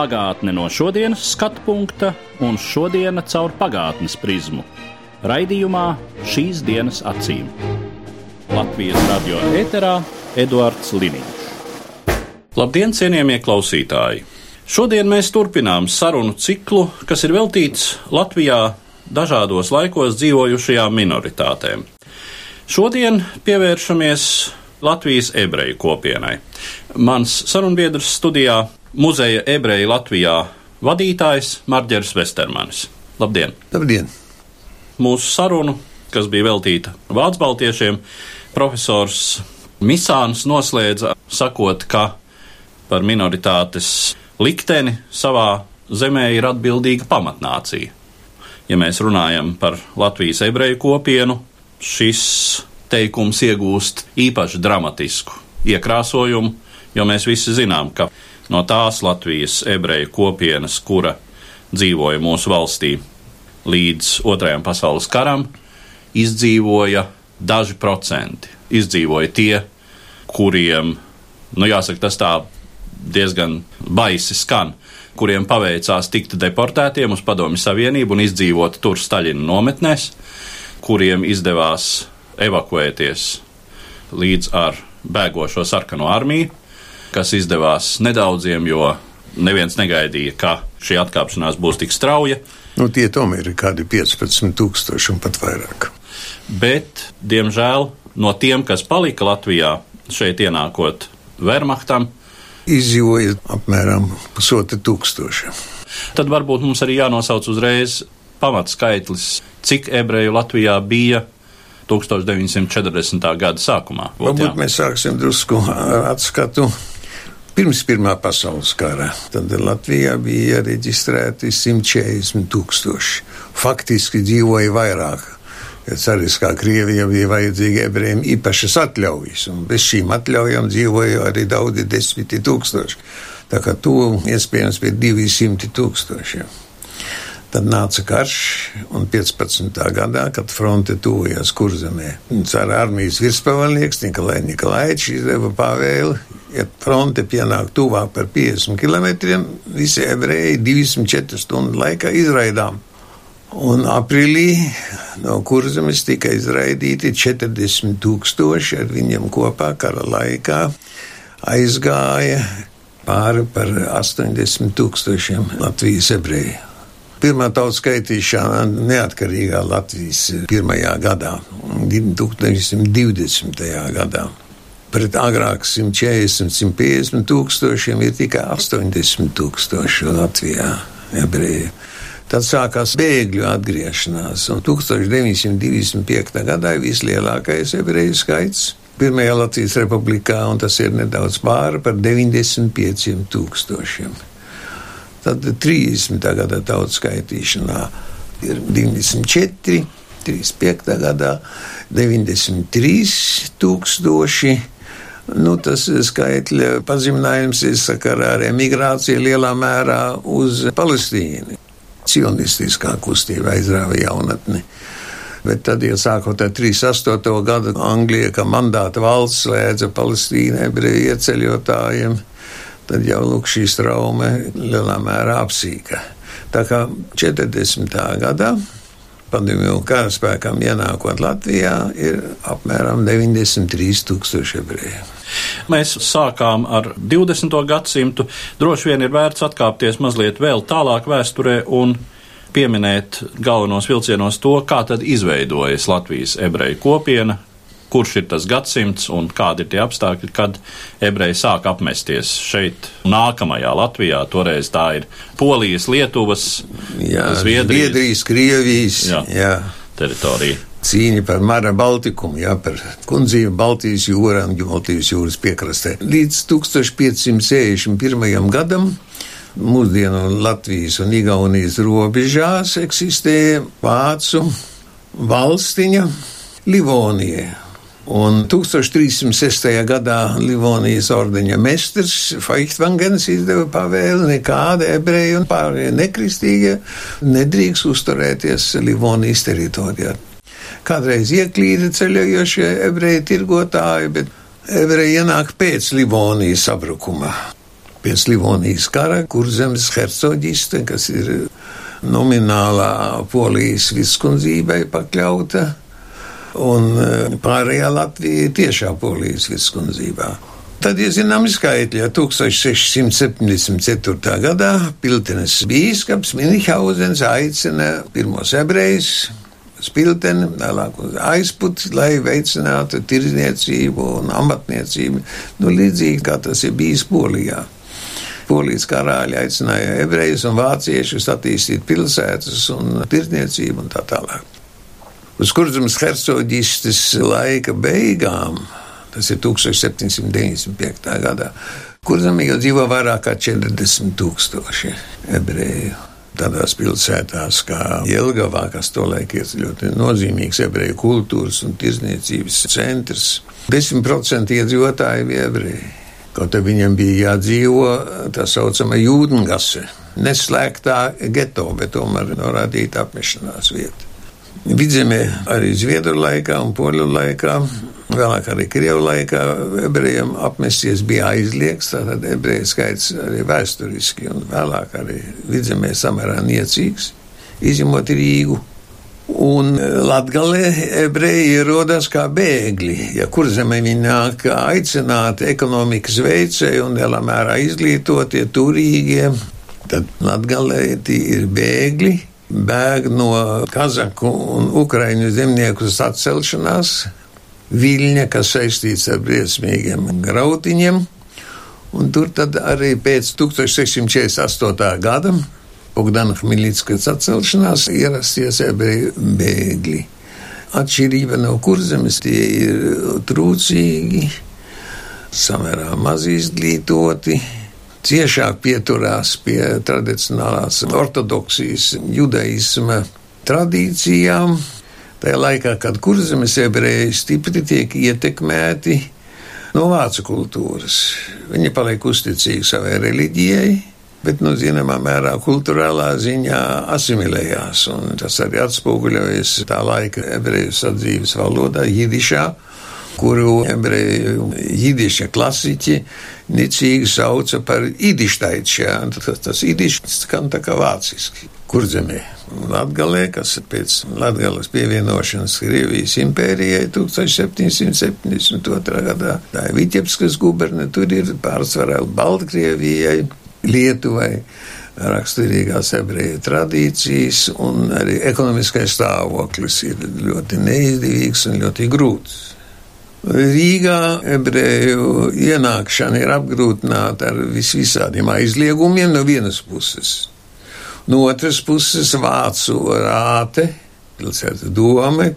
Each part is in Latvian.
Pagātne no šodienas skatu punkta un šodienas caur pagātnes prizmu. Raidījumā šīs dienas acīm. Latvijas radio eterā Eduards Liniņš. Labdien, cienījamie klausītāji! Šodien mēs turpinām sarunu ciklu, kas ir veltīts Latvijā dažādos laikos dzīvojušajām minoritātēm. Šodien pievēršamies Latvijas ebreju kopienai. Mans sarunbiedrs studijā - muzeja ebreju Latvijā vadītājs Marģers Vestermanis. Labdien! Labdien! Mūsu sarunu, kas bija veltīta Vācu baltiešiem, profesors Misāns noslēdza sakot, ka par minoritātes likteni savā zemē ir atbildīga pamatnācija. Ja mēs runājam par Latvijas ebreju kopienu, šis teikums iegūst īpaši dramatisku iekrāsojumu, jo mēs visi zinām, ka no tās Latvijas ebreju kopienas, kura dzīvoja mūsu valstī līdz Otrajam pasaules karam, izdzīvoja daži procenti. Izdzīvoja tie, kuriem, nu jāsaka, tas tā diezgan baisi skan, kuriem paveicās tikt deportētiem uz Padomju Savienību un izdzīvot tur Staļina nometnēs, kuriem izdevās evakuēties līdz ar bēgošo sarkano armiju, kas izdevās nedaudziem, jo neviens negaidīja, ka šī atkāpšanās būs tik strauja. Nu, tie tomēr ir kādi 15,000 un pat vairāk. Bet, diemžēl, no tiem, kas palika Latvijā, šeit ienākot Wehrmachtam, Izdzīvoja apmēram pusotra tūkstoša. tad varbūt mums arī jānosauc uzreiz pamatskaitlis, cik ebreju Latvijā bija 1940. gada sākumā. Varbūt mēs sāksim drusku ar atskatu. Pirms Pirmā pasaules kara tad Latvijā bija reģistrēti 140 tūkstoši. Faktiski dzīvoja vairāk. Ja ceras, kā Krievija bija vajadzīga ebrejiem īpašas atļaujas, un bez šīm atļaujām dzīvoja arī daudzi desmiti tūkstoši. Tā kā tuvu iespējams pie 200 tūkstošiem. Tad nāca karš, un 15. gadā, kad fronte tuvojās kurzemē, cara armijas virspavalnieks Nikolai Nikolaičs izdeva pavēli, ja fronte pienāk tuvāk par 50 km, visi ebreji 24 stundu laikā izraidām. Un aprīlī no kurzemes tika izraidīti 40 tūkstoši ar viņiem kopā kara laikā aizgāja pāri par 80 tūkstošiem Latvijas ebreju. Pirmā tautas skaitīšana neatkarīgā Latvijas pirmajā gadā, 1920. gadā. Pret agrāk 140, 150 tūkstošiem ir tikai 80 tūkstoši Latvijā ebreju. Tad sākās bēgļu atgriešanās, un 1925. gadā ir vislielākais ebreju skaits Pirmajā Latvijas republikā, un tas ir nedaudz pāri par 95 tūkstošiem. Tad 30. gada tautas skaitīšanā ir 94, 35. gadā 93 tūkstoši. Nu, tas skaitļa pazeminājums ir sakarā ar emigrāciju lielā mērā uz Palestīnu. Cionistiskā kustība aizrāva jaunatni. Bet tad, ja sākot ar 38. gadu, Anglija, kā mandāta valsts, slēdza Palestīnu ebreju ieceļotājiem, tad jau lūk, šī traume lielā mērā apsīka. Tā kā 40. gadā padomju karaspēkam ienākot Latvijā, ir apmēram 93 tūkstoši ebreju. Mēs sākām ar 20. gadsimtu. Droši vien ir vērts atkāpties mazliet vēl tālāk vēsturē un pieminēt galvenos vilcienos to, kā tad izveidojas Latvijas ebreju kopiena, kurš ir tas gadsimts un kādi ir tie apstākļi, kad ebreji sāk apmesties šeit, nākamajā Latvijā. Toreiz tā ir Polijas, Lietuvas, Jā, Zviedrijas, Zviedrijas Krievijas Jā. jā, teritorija. Cīņa par Mara Baltikumu, jā, par kundzību Baltijas jūrā un Baltijas jūras piekrastē. Līdz 1561. gadam mūsdienu Latvijas un Igaunijas robežās eksistēja vācu valstiņa Livonija. Un 1306. gadā Livonijas ordeņa mestrs Feichtvangens izdeva pavēli nekāda ebreja un pārējie nekristīgie nedrīkst uzturēties Livonijas teritorijā. Kādreiz ieklīda ceļojošie ebreji tirgotāji, bet ebreji ienāk pēc Livonijas sabrukuma. Pēc Livonijas kara, kur zemes hercoģiste, kas ir nominālā polijas viskundzībai pakļauta, un e, pārējā Latvija ir tiešā polijas viskundzībā. Tad ir zināms skaitļi, 1674. gadā Piltenes bīskaps Minhausens aicina pirmos ebrejus spilteni, vēlāk uz aizputi, lai veicinātu tirzniecību un amatniecību, nu līdzīgi kā tas ir bijis Polijā. Polijas karāļi aicināja ebrejus un vāciešus attīstīt pilsētas un tirdzniecību un tā tālāk. Uz kurzemes hercoģistes laika beigām, tas ir 1795. gadā, kurzemē jau dzīvo vairāk kā 40 tūkstoši ebreju tādās pilsētās kā Jelgavā, kas tolaik ir ļoti nozīmīgs ebreju kultūras un tirzniecības centrs. 10% iedzīvotāji bija ebreji. Kaut arī viņam bija jādzīvo tā saucamā jūdengase, neslēgtā geto, bet tomēr norādīta apmešanās vieta. Vidzemē arī Zviedru laikā un Poļu laikā, vēlāk arī Krievu laikā ebrejiem apmesties bija aizliegts, tātad ebreju skaits arī vēsturiski un vēlāk arī vidzemē samērā niecīgs, izņemot Rīgu. Un Latgalē ebreji ierodas kā bēgļi, ja kur zemē viņi nāk aicināti ekonomikas veicēji un lielā mērā izglītotie, turīgie, tad Latgalē tie ir bēgļi, bēg no kazaku un ukraiņu zemnieku atcelšanās, viļņa, kas saistīts ar briesmīgiem grautiņiem, un tur arī pēc 1648. gada Bogdana Hmiļickas atcelšanās ierasties ebreju bēgļi. Atšķirība no kurzemes tie ir trūcīgi, samērā maz izglītoti, ciešāk pieturās pie tradicionālās ortodoksijas judaisma tradīcijām. Tajā laikā, kad kurzemes ebreji stipri tiek ietekmēti no vācu kultūras, viņi paliek uzticīgi savai reliģijai, bet, nu, zināmā mērā, kultūrālā ziņā asimilējās, tas arī atspoguļojas tā laika ebreju sadzīves valodā, jidišā kuru ebreju jidiša klasiķi nicīgi sauca par idištaičā. Tas, tas idišs skan tā kā vāciski. Kurzemē, Latgalē, kas pēc Latgales pievienošanas Krievijas impērijai 1772. gadā, tā ir Vitebskas guberne, tur ir pārsvarā Baltkrievijai, Lietuvai raksturīgās ebreju tradīcijas, un arī ekonomiskais stāvoklis ir ļoti neizdevīgs un ļoti grūts. Rīgā ebreju ienākšana ir apgrūtināta ar visvisādiem aizliegumiem no vienas puses. No otras puses, vācu rāte, pilsēta doma,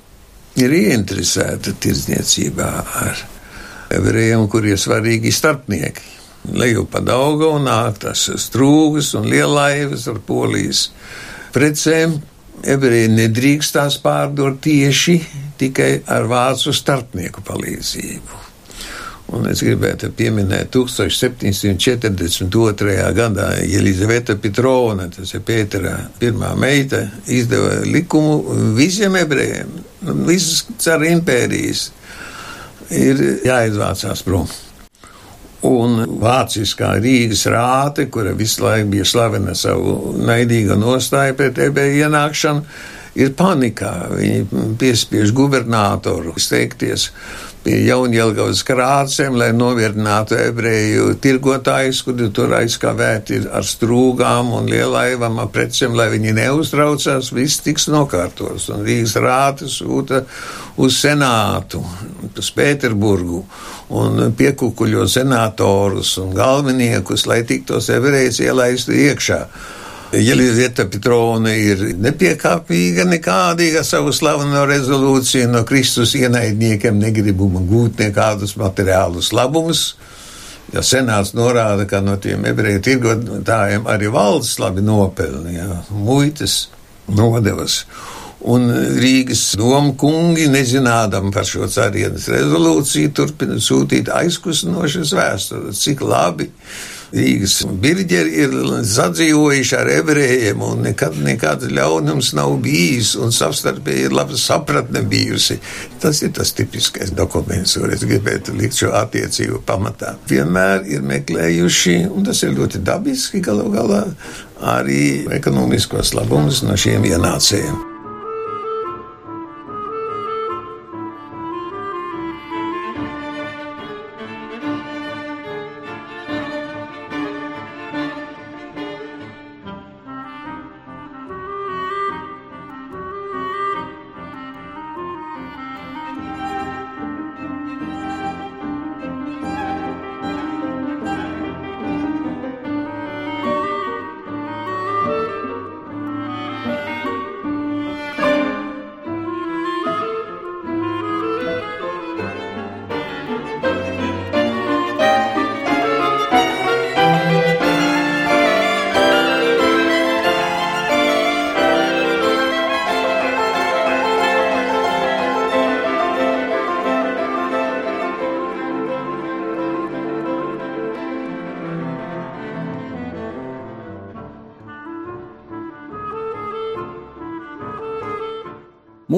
ir ieinteresēta tirdzniecībā ar ebrejiem, kuriem svarīgi starpnieki. Leju pa dauga un nāk tas strūgas un lielaivas ar polijas precēm. Ebreji nedrīkst tās pārdot tieši tikai ar vācu starpnieku palīdzību. Un es gribētu pieminēt 1742. gadā Elizaveta Petrona, tas ir Pētera pirmā meita, izdeva likumu visiem ebrejiem, visas cara impērijas ir jāizvācās prom. Un vāciskā Rīgas rāte, kura visu laiku bija slavena savu naidīgu nostāju pret ebreju ienākšanu, ir panikā. Viņi piespiež gubernatoru steigties pie Jaunjelgavas krācēm, lai noviertinātu ebreju tirgotājus, kuri tur aizkavēti ar strūgām un lielaivām ar precēm, lai viņi neuztraucās, viss tiks nokārtos. Un Rīgas rāta sūta uz senātu, uz Pēterburgu un piekukuļo senatorus un galveniekus, lai tiktos ebrejus ielaistu iekšā. Jelizaveta Petrona ir nepiekāpīga nekādīga savu slaveno rezolūciju no Kristus ienaidniekiem negribuma gūt nekādus materiālus labumus. Ja senāts norāda, ka no tiem ebreju tirgotājiem arī valsts labi nopelnīja muitas nodevas. Un Rīgas doma kungi, nezinādam par šo carienes rezolūciju, turpina sūtīt aizkustinošas vēstules, cik labi Rīgas birģeri ir sadzīvojuši ar ebrejiem, un nekad nekāds ļaunums nav bijis, un savstarpēji ir laba sapratne bijusi. Tas ir tas tipiskais dokuments, kur es gribētu likt šo attiecību pamatā. Vienmēr ir meklējuši, un tas ir ļoti dabiski galu galā, arī ekonomiskos labumus no šiem ienācējiem.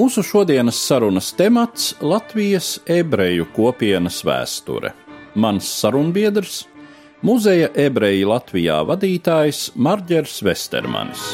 Mūsu šodienas sarunas temats - Latvijas ebreju kopienas vēsture. Mans sarunbiedrs - muzeja ebreji Latvijā vadītājs Marģers Vestermanis.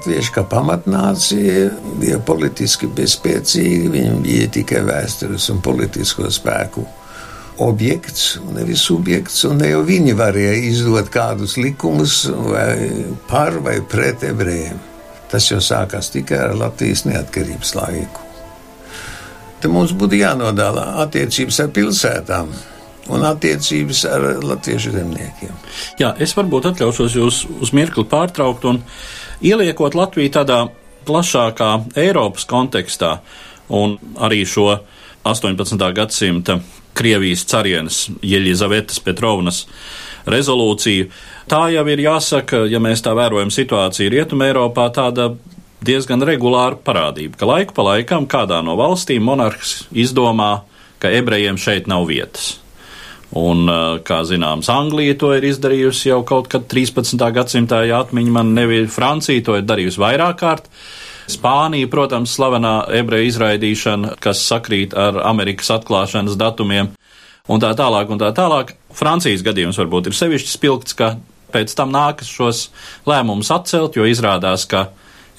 Latvieši kā pamatnācija bija politiski bezspēcīgi, viņi bija tikai vēstures un politisko spēku objekts, nevis subjekts, un ne jau viņi varēja izdot kādus likumus vai par vai pret ebrejiem. Tas jau sākās tikai ar Latvijas neatkarības laiku. Te mums būtu jānodala attiecības ar pilsētām un attiecības ar latviešu zemniekiem. Jā, es varbūt atļaušos jūs uz mirkli pārtraukt un ieliekot Latviju tādā plašākā Eiropas kontekstā un arī šo 18. gadsimta Krievijas carienes Jeļizavetas Petrovnas rezolūciju. Tā jau ir jāsaka, ja mēs tā vērojam situāciju Rietumē Eiropā, tāda diezgan regulāra parādība, ka laiku pa laikam kādā no valstīm monarhs izdomā, ka ebrejiem šeit nav vietas. Un, kā zināms, Anglija to ir izdarījusi jau kaut kad 13. gadsimtā, ja atmiņa man nebija. Francija to ir darījusi vairāk kārt. Spānija, protams, slavenā ebreju izraidīšana, kas sakrīt ar Amerikas atklāšanas datumiem, un tā tālāk, un tā tālāk. Francijas gadījums varbūt ir sevišķi spilgts, ka pēc tam nākas šos lēmumus atcelt, jo izrādās, ka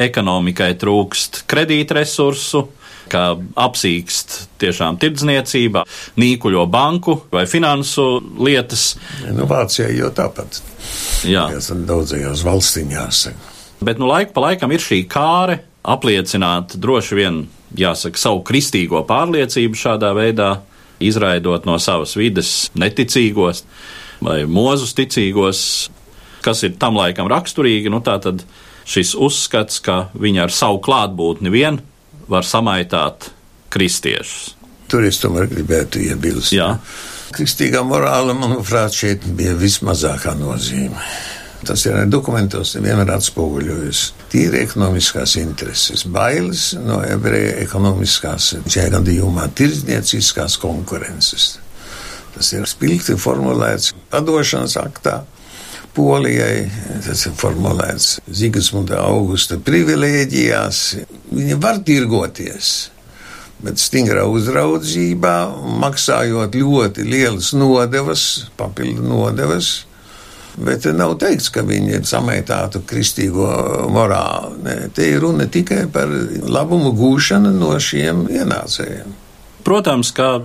ekonomikai trūkst kredītresursu, ka apsīkst tiešām tirdzniecība, nīkuļo banku vai finansu lietas. Nu, Vācijā jau tāpat. Jā, tas ir daudzajās valstiņās. Bet nu laiku pa laikam ir šī kāre apliecināt droši vien, jāsaka, savu kristīgo pārliecību šādā veidā, izraidot no savas vides neticīgos vai mūzus ticīgos, kas ir tam laikam raksturīgi. Nu, tā tad šis uzskats, ka viņi ar savu klātbūtni vien var samaitāt kristiešus. Tur es tomēr gribētu iebilst. Jā. Kristīgā morāla, manuprāt, šeit bija vismazākā nozīme. Tas ir dokumentos vienmēr atspoguļojas. Tīri ekonomiskās intereses, bailes no ebreja ekonomiskās, šajā gadījumā tirdzniecīskās konkurences. Tas ir spilgti formulēts padošanas aktā. Polijai tas ir formulēts Zigasmunda augusta privilēģijās. Viņi var tirgoties, bet stingrā uzraudzībā, maksājot ļoti lielas nodevas, papildu nodevas. Bet nav teikts, ka viņi samaitātu kristīgo morāli. Nē, te ir runa tikai par labumu gūšanu no šiem ienācējiem. Protams, ka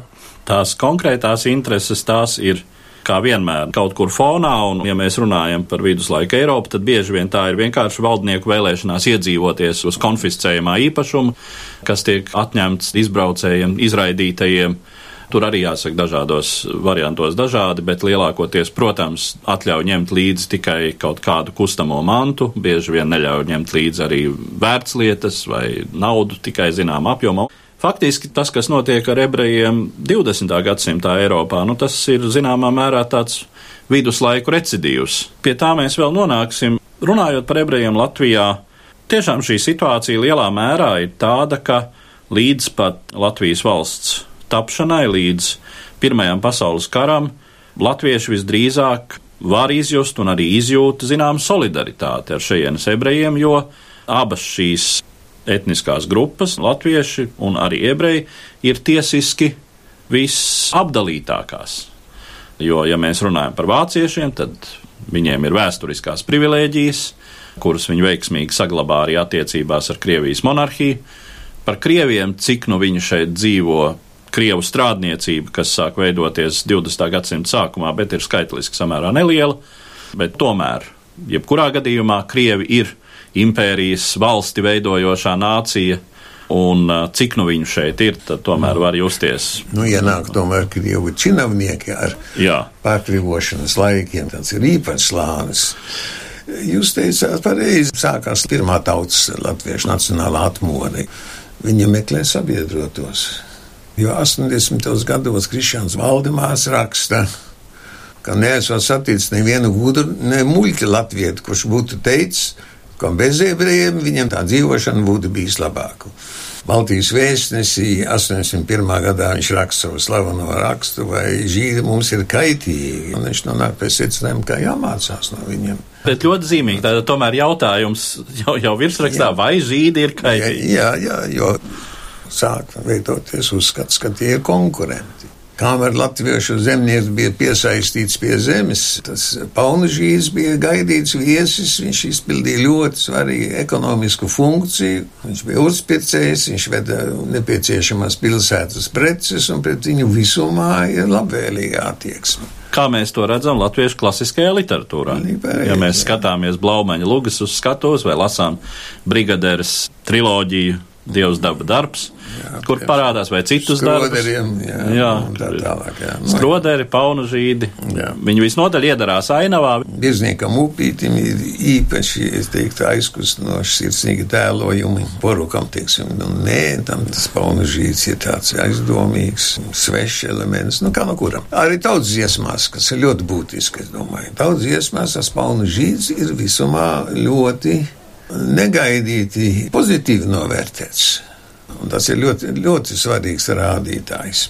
tās konkrētās intereses tās ir kā vienmēr kaut kur fonā, un, ja mēs runājam par viduslaiku Eiropu, tad bieži vien tā ir vienkārši valdnieku vēlēšanās iedzīvoties uz konfiscējumā īpašumu, kas tiek atņemts izbraucējiem, izraidītajiem. Tur arī jāsaka dažādos variantos dažādi, bet lielākoties, protams, atļauj ņemt līdzi tikai kaut kādu kustamo mantu, bieži vien neļauj ņemt līdzi arī vērtslietas vai naudu tikai zinām apjomā. Faktiski tas, kas notiek ar ebrejiem 20. gadsimtā Eiropā, nu, tas ir zināmā mērā tāds viduslaiku recidīvs. Pie tā mēs vēl nonāksim. Runājot par ebrejiem Latvijā, tiešām šī situācija lielā mērā ir tāda, ka līdz pat Latvijas valsts tapšanai, līdz Pirmajam pasaules karam, latvieši visdrīzāk var izjust un arī izjūt zinām solidaritāti ar šejienes ebrejiem, jo abas šīs etniskās grupas, latvieši un arī ebreji, ir tiesiski visapdalītākās. Jo, ja mēs runājam par vāciešiem, tad viņiem ir vēsturiskās privilēģijas, kuras viņi veiksmīgi saglabā arī attiecībās ar Krievijas monarhiju. Par krieviem, cik nu viņi šeit dzīvo, krievu strādniecība, kas sāk veidoties 20. gadsimta sākumā, bet ir skaitliski samērā neliela. Bet tomēr, jebkurā gadījumā, krievi ir impērijas valsti veidojošā nācija. Un cik nu viņu šeit ir, tad tomēr var justies. Nu, ienāk tomēr krievu činovnieki ar Jā. pārklivošanas laikiem. Tas ir īpašs slānis. Jūs teicāt, pareizi sākās pirmā tautas latviešu nacionālā atmoda. Viņa meklē sabiedrotos. Jo 80. gados Krišāns Valdemārs raksta, ka neesmu saticis nevienu gudru, ne muļķi latvietu, kurš būtu teicis, ka bez ebrejiem viņam tā dzīvošana būtu bijis labāka. Baltijas vēstnesī 81. gadā viņš raksta savu slaveno rakstu, vai žīdi mums ir kaitīgi. Un viņš nonāk pie secinājuma, ka jāmācās no viņiem. Bet ļoti zīmīgi, tā tomēr jautājums jau, jau virsrakstā, jā. vai žīdi ir kaitīgi? Jā, jā, jo sāk veidoties uzskats, ka tie ir konkurenti. Kamēr latviešu zemnieks bija piesaistīts pie zemes, tas Paunažīs bija gaidīts viesis. Viņš izpildīja ļoti svarīgu ekonomisku funkciju. Viņš bija uzpircējs, viņš veda nepieciešamās pilsētas preces, un pret viņu visumā ir labvēlīga attieksme. Kā mēs to redzam latviešu klasiskajā literatūrā? Pareizi, ja mēs skatāmies Blaumaņa lugas uz skatuves vai lasām Brigaderes triloģiju Dievs daba darbs, jā, kur jā. parādās vai citus darbus. Jā, jā, tā tālāk. Jā. Nu, Skroderi, paunu žīdi. Jā. Viņi visnotaļ iedarās ainavā. Birzniekam upītim ir īpaši, es teiktu, aizkustinoši sirsnīgi tēlojumi porukam, teiksim, nu nē, tam tas paunu žīds ir tāds aizdomīgs, svešs elements, nu kā no kuram. Arī tautas dziesmās, kas ir ļoti būtiski, es domāju. Tautas dziesmās tas paunu žīds ir visumā ļoti negaidīti pozitīvi novērtēts. Un tas ir ļoti, ļoti svarīgs rādītājs.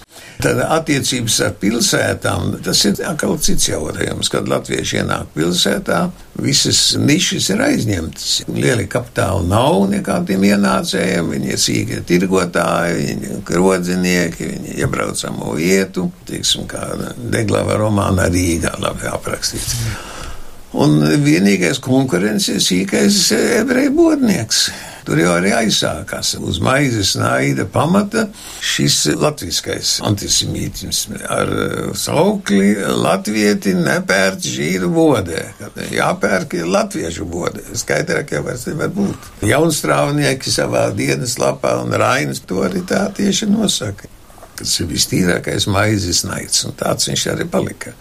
Tad attiecības ar pilsētām, tas ir atkal cits jautājums, kad latvieši ienāk pilsētā, visas nišas ir aizņemtas. Lieli kapitāli nav nekādiem ienācējiem, viņi ir sīkie tirgotāji, viņi ir krodzinieki, viņi iebraucamo vietu, teiksim, kā Deglava romāna Rīgā labi aprakstīts. Un vienīgais konkurences sīkais ebreju bodnieks. Tur jau arī aizsākās uz maizes naida pamata šis latviskais antisemītisms ar saukli latvieti nepērc žīdu bodē. Jāpērk latviešu bodē. Skaidrāk jau vairs nevar būt. Jaunstrāvnieki savā dienas lapā un Rainas to arī tā tieši nosaka. Tas ir vistīrākais maizes naids, un tāds viņš arī palika.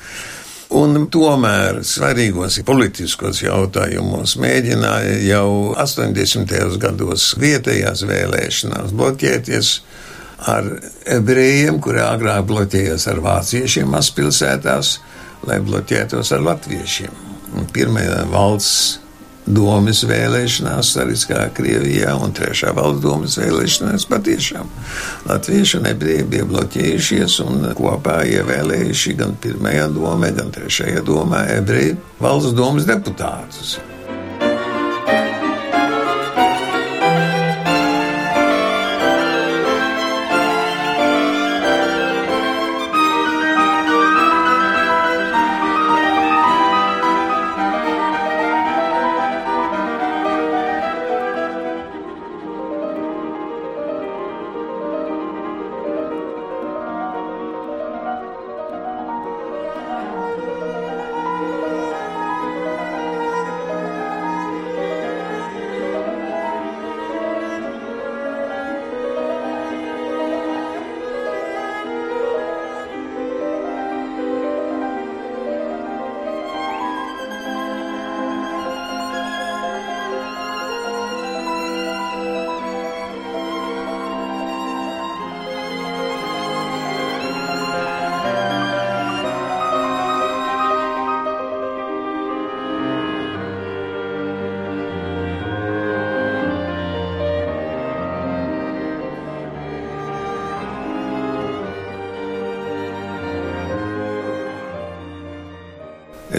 Un tomēr svarīgos politiskos jautājumos mēģināja jau 80. gados vietējās vēlēšanās bloķēties ar ebrejiem, kuri agrāk bloķējās ar vāciešiem mazpilsētās, lai bloķētos ar latviešiem. Un pirmajā valsts domas vēlēšanās, arī kā Krievijā, un trešā valsts domas vēlēšanās patiešām. Latvieši un ebreji bija bloķējušies un kopā ievēlējuši gan pirmajā domē, gan trešajā domā ebreju valsts domas deputātus.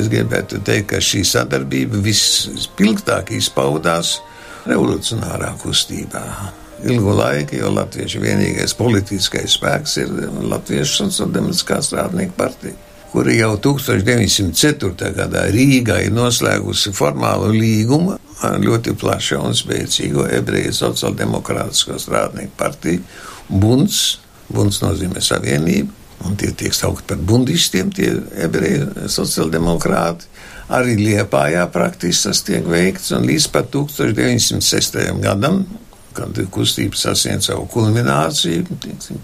Es gribētu teikt, ka šī sadarbība vispilgtāk izpaudās revolucionārā kustībā. Ilgu laiku, jo Latviešu vienīgais politiskais spēks ir Latviešu sociāldemokrātiskā strādnieku partija, kura jau 1904. gadā Rīgā ir noslēgusi formālu līgumu ar ļoti plašu un spēcīgu ebreju sociāldemokrātisko strādnieku partiju. Bunds, bunds nozīmē savienību, un tie tiek saukti par bundistiem, tie ebreju sociāldemokrāti. Arī Liepājā praktiski tas tiek veikts, un līdz pat 1906. gadam, kad kustība sasniedz savu kulmināciju,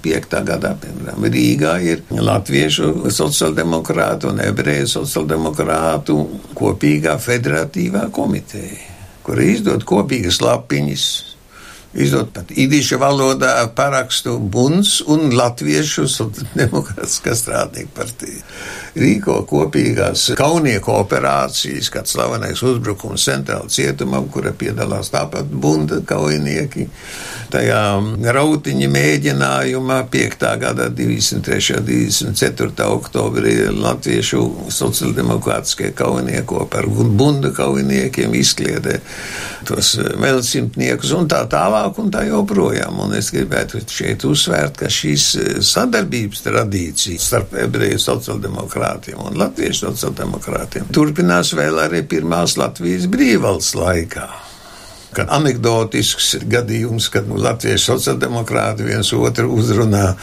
5. gadā, piemēram, Rīgā ir Latviešu sociāldemokrātu un ebreju sociāldemokrātu kopīgā federatīvā komiteja, kura izdod kopīgas lapiņas izdot pat īdīšu valodā parakstu Buns un Latviešu demokrātiskā strādnieku partija. Rīko kopīgās kaunieku operācijas, kad slavenais uzbrukums centrāla cietumam, kura piedalās tāpat bunda kaujinieki. Tajā rautiņa mēģinājumā 5. gada 23. un 24. oktobrī Latviešu sociāldemokrātiskie kaujinieki par bunda kaujiniekiem izkliedē tos vēlsimtniekus un tā tālāk tālāk un tā joprojām. Un es gribētu šeit uzsvērt, ka šīs eh, sadarbības tradīcijas starp ebreju sociāldemokrātiem un latviešu sociāldemokrātiem turpinās vēl arī pirmās Latvijas brīvvalsts laikā. Kad anekdotisks gadījums, kad nu, latviešu sociāldemokrāti viens otru uzrunā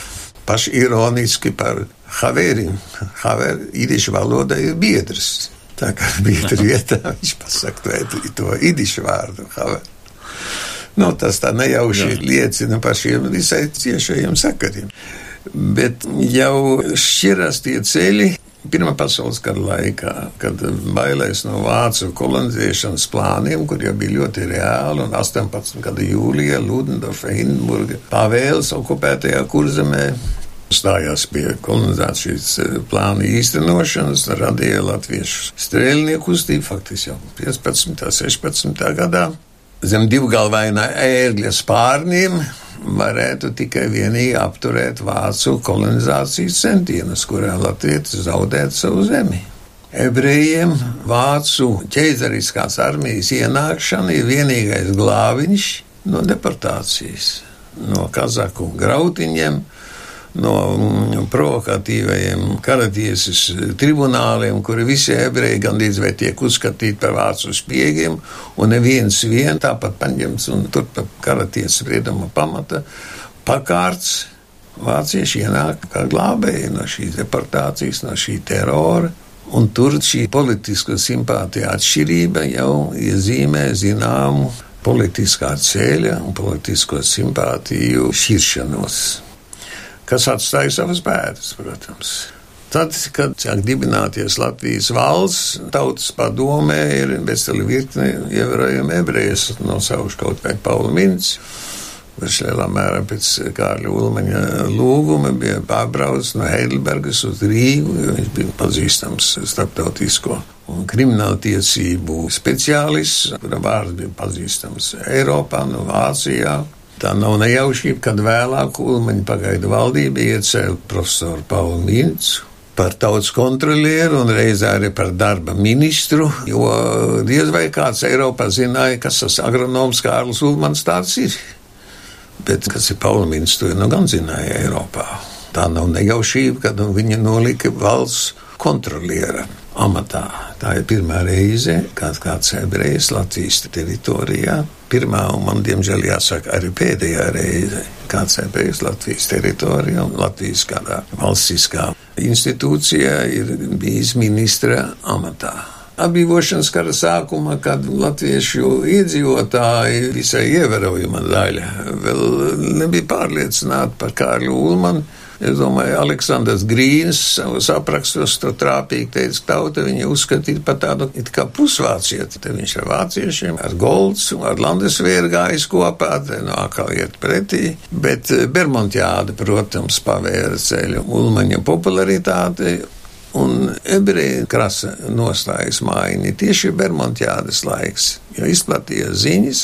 paši ironiski par haverim. Haver īrišu valoda ir biedrs. Tā kā biedra vietā viņš pasaka to, īrišu vārdu haver. Nu, tas tā nejauši Jā. liecina par šiem visai ciešajiem sakariem. Bet jau šķiras tie ceļi. Pirmā pasaules kara laikā, kad bailēs no vācu kolonizēšanas plāniem, kur jau bija ļoti reāli, un 18. gada jūlijā Ludendorfa, Hindenburga pavēles okupētajā kurzemē stājās pie kolonizācijas eh, plāna īstenošanas, radīja latviešu strēlnieku kustību, faktiski jau 15. un 16. gadā zem divgalvainā ērgļa spārniem varētu tikai vienīgi apturēt vācu kolonizācijas centienus, kurā latvieši zaudētu savu zemi. Ebrejiem vācu ķeizariskās armijas ienākšana ir vienīgais glābiņš no deportācijas, no kazaku grautiņiem, no mm, provokatīvajiem karatiesas tribunāliem, kuri visi ebreji gandrīz vai tiek uzskatīti par vācu spiegiem, un neviens vien tāpat paņemts un turpat karatiesas sprieduma pamata pakārts. Vācieši ienāk kā glābēji no šīs deportācijas, no šī terora. Un tur šī politiskā simpātija atšķirība jau iezīmē zināmu politiskā ceļa un politisko simpātiju šķiršanos kas atstāja savas bēdas, protams. Tad, kad sāk dibināties Latvijas valsts, tautas padomē ir veseli virkne ievērojami ebrejas, nosaušu kaut vai Pauli Mints, kurš lielā mērā pēc Kārļa Ulmaņa lūguma bija pārbraucis no Heidelbergas uz Rīgu, jo viņš bija pazīstams starptautisko un kriminālu tiesību speciālists, kura vārds bija pazīstams Eiropā, no Vācijā. Tā nav nejaušība, kad vēlāk Ulmaņa pagaidu valdība iecēla profesoru Paulu Mīncu par tautas kontrolieru un reizē arī par darba ministru, jo diez vai kāds Eiropā zināja, kas tas agronoms Kārlis Ulmans tāds ir. Bet kas ir Paula Mīncs, to nu gan zināja Eiropā. Tā nav nejaušība, kad viņa nolika valsts kontroliera amatā. Tā ir pirmā reize, kad kāds ebrejs Latvijas teritorijā. Pirmā un man, diemžēl, jāsaka arī pēdējā reize, kāds ebrejs Latvijas teritorijā un Latvijas kādā valstiskā institūcijā ir bijis ministra amatā. Atbrīvošanas kara sākuma, kad latviešu iedzīvotāji visai ievērojama daļa vēl nebija pārliecināti par Kārļu Ulmanu Es domāju, Aleksandrs Grīns savus aprakstos to trāpīgi teica, ka tauta viņu uzskatīja par tādu it kā pusvācieti. Te viņš ar vāciešiem, ar Golds un ar Landesvēru gājis kopā, te no atkal iet pretī. Bet eh, Bermontjāde, protams, pavēra ceļu Ulmaņa popularitāti Un ebreju krasa nostājas mājiņa tieši Bermontjādas laiks, jo izplatījās ziņas,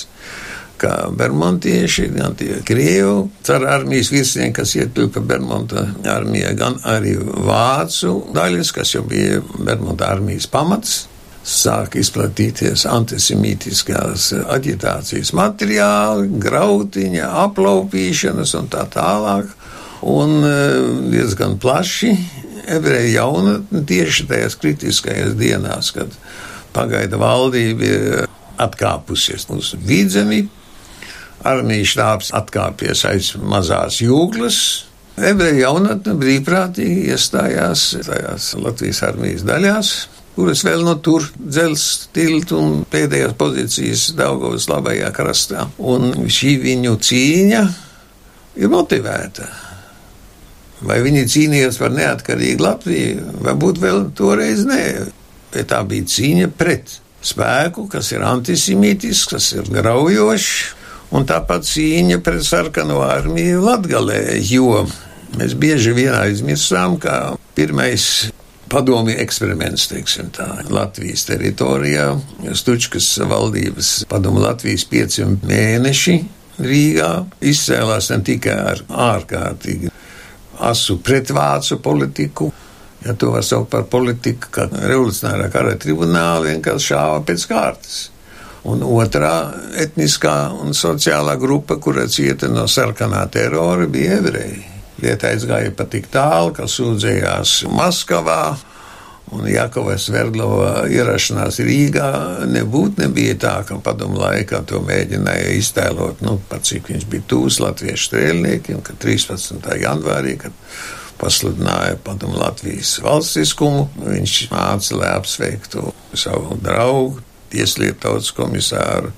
kā bermontieši, gan tie krievu cara armijas virsnieki, kas iekļuva pa Bermonta armijā, gan arī vācu daļas, kas jau bija Bermonta armijas pamats. Sāk izplatīties antisemītiskās aģitācijas materiāli, grautiņa, aplaupīšanas un tā tālāk. Un e, diezgan plaši ebreju jaunatni tieši tajās kritiskajās dienās, kad pagaida valdība atkāpusies uz vidzemi, armijas štābs atkāpies aiz mazās jūglas. Ebreju jaunatne brīvprātīgi iestājās tajās Latvijas armijas daļās, kuras vēl no tur dzelzs tiltu un pēdējās pozīcijas Daugavas labajā krastā. Un šī viņu cīņa ir motivēta. Vai viņi cīnījās par neatkarīgu Latviju? Varbūt vēl toreiz nē, bet tā bija cīņa pret spēku, kas ir antisemītisks, kas ir graujošs un tāpat cīņa pret sarkano armiju Latgalē, jo mēs bieži vien aizmirsām, ka pirmais padomju eksperiments, teiksim tā, Latvijas teritorijā, Stučkas valdības padomu Latvijas pieci mēneši Rīgā izcēlās ne tikai ar ārkārtīgi asu pretvācu politiku, ja to var saukt par politiku, kad revolucionārā kara tribunāla vienkārši šāva pēc kārtas. Un otrā etniskā un sociālā grupa, kura cieta no sarkanā terora, bija ebreji. Lieta aizgāja pat tik tālu, ka sūdzējās Maskavā, un Jakovas Verdlova ierašanās Rīgā nebūtu nebija tā, ka padomu laikā to mēģināja iztēlot, nu, pat cik viņš bija tūs latviešu strēlniekiem, ka 13. janvārī, kad pasludināja padomu Latvijas valstiskumu, viņš māca, lai apsveiktu savu draugu, tieslietu komisāru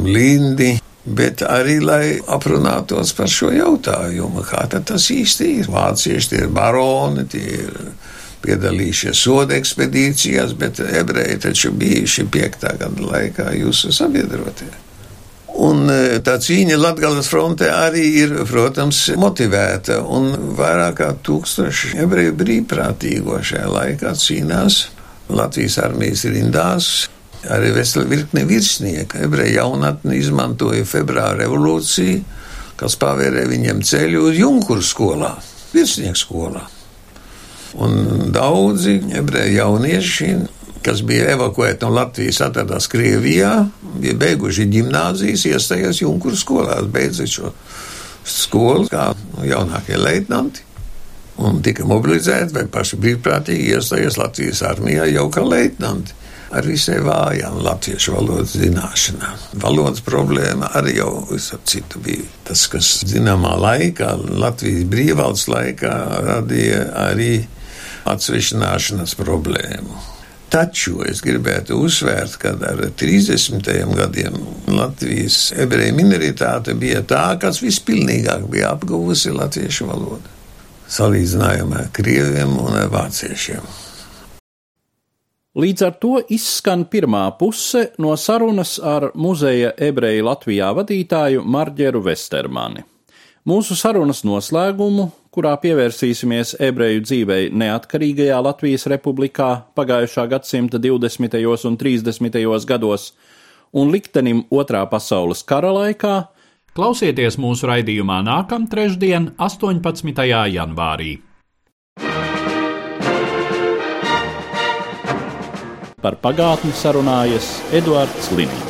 Lindi, bet arī, lai aprunātos par šo jautājumu, kā tas īsti ir. Vācieši tie ir baroni, tie ir piedalījušies soda ekspedīcijās, bet ebreji taču bijuši piektā gada laikā jūsu sabiedrotie. Un e, tā cīņa Latvijas frontē arī ir, protams, motivēta. Un vairāk kā tūkstoši ebreju brīvprātīgo šajā laikā cīnās Latvijas armijas rindās. Arī vesela virkne virsnieku. Ebreju jaunatni izmantoja februāra revolūciju, kas pavērē viņiem ceļu uz Junkuru skolā, virsnieku skolā. Un daudzi ebreju jaunieši, kas bija evakuēti no Latvijas, atradās Krievijā, bija beiguši gimnāzijas, iestājās Junkuru skolās, beidza šo skolu kā jaunākie leitnanti. Un tika mobilizēti vai paši brīvprātīgi iestājās Latvijas armijā jau kā leitnanti ar visai vājām latviešu valodas zināšanām. Valodas problēma arī jau visap citu bija. Tas, kas zināmā laikā, Latvijas brīvvalsts laikā, radīja arī atsvešināšanas problēmu. Taču es gribētu uzsvērt, ka ar 30. gadiem Latvijas ebreju minoritāte bija tā, kas vispilnīgāk bija apguvusi latviešu valodu, salīdzinājumā ar krieviem un vāciešiem. Līdz ar to izskan pirmā puse no sarunas ar muzeja ebreju Latvijā vadītāju Marģeru Vestermani. Mūsu sarunas noslēgumu, kurā pievērsīsimies ebreju dzīvei neatkarīgajā Latvijas republikā pagājušā gadsimta 20. un 30. gados un liktenim Otrā pasaules kara laikā, klausieties mūsu raidījumā nākamā trešdien, 18. janvārī. Par pagātni sarunājas Eduards Līniju.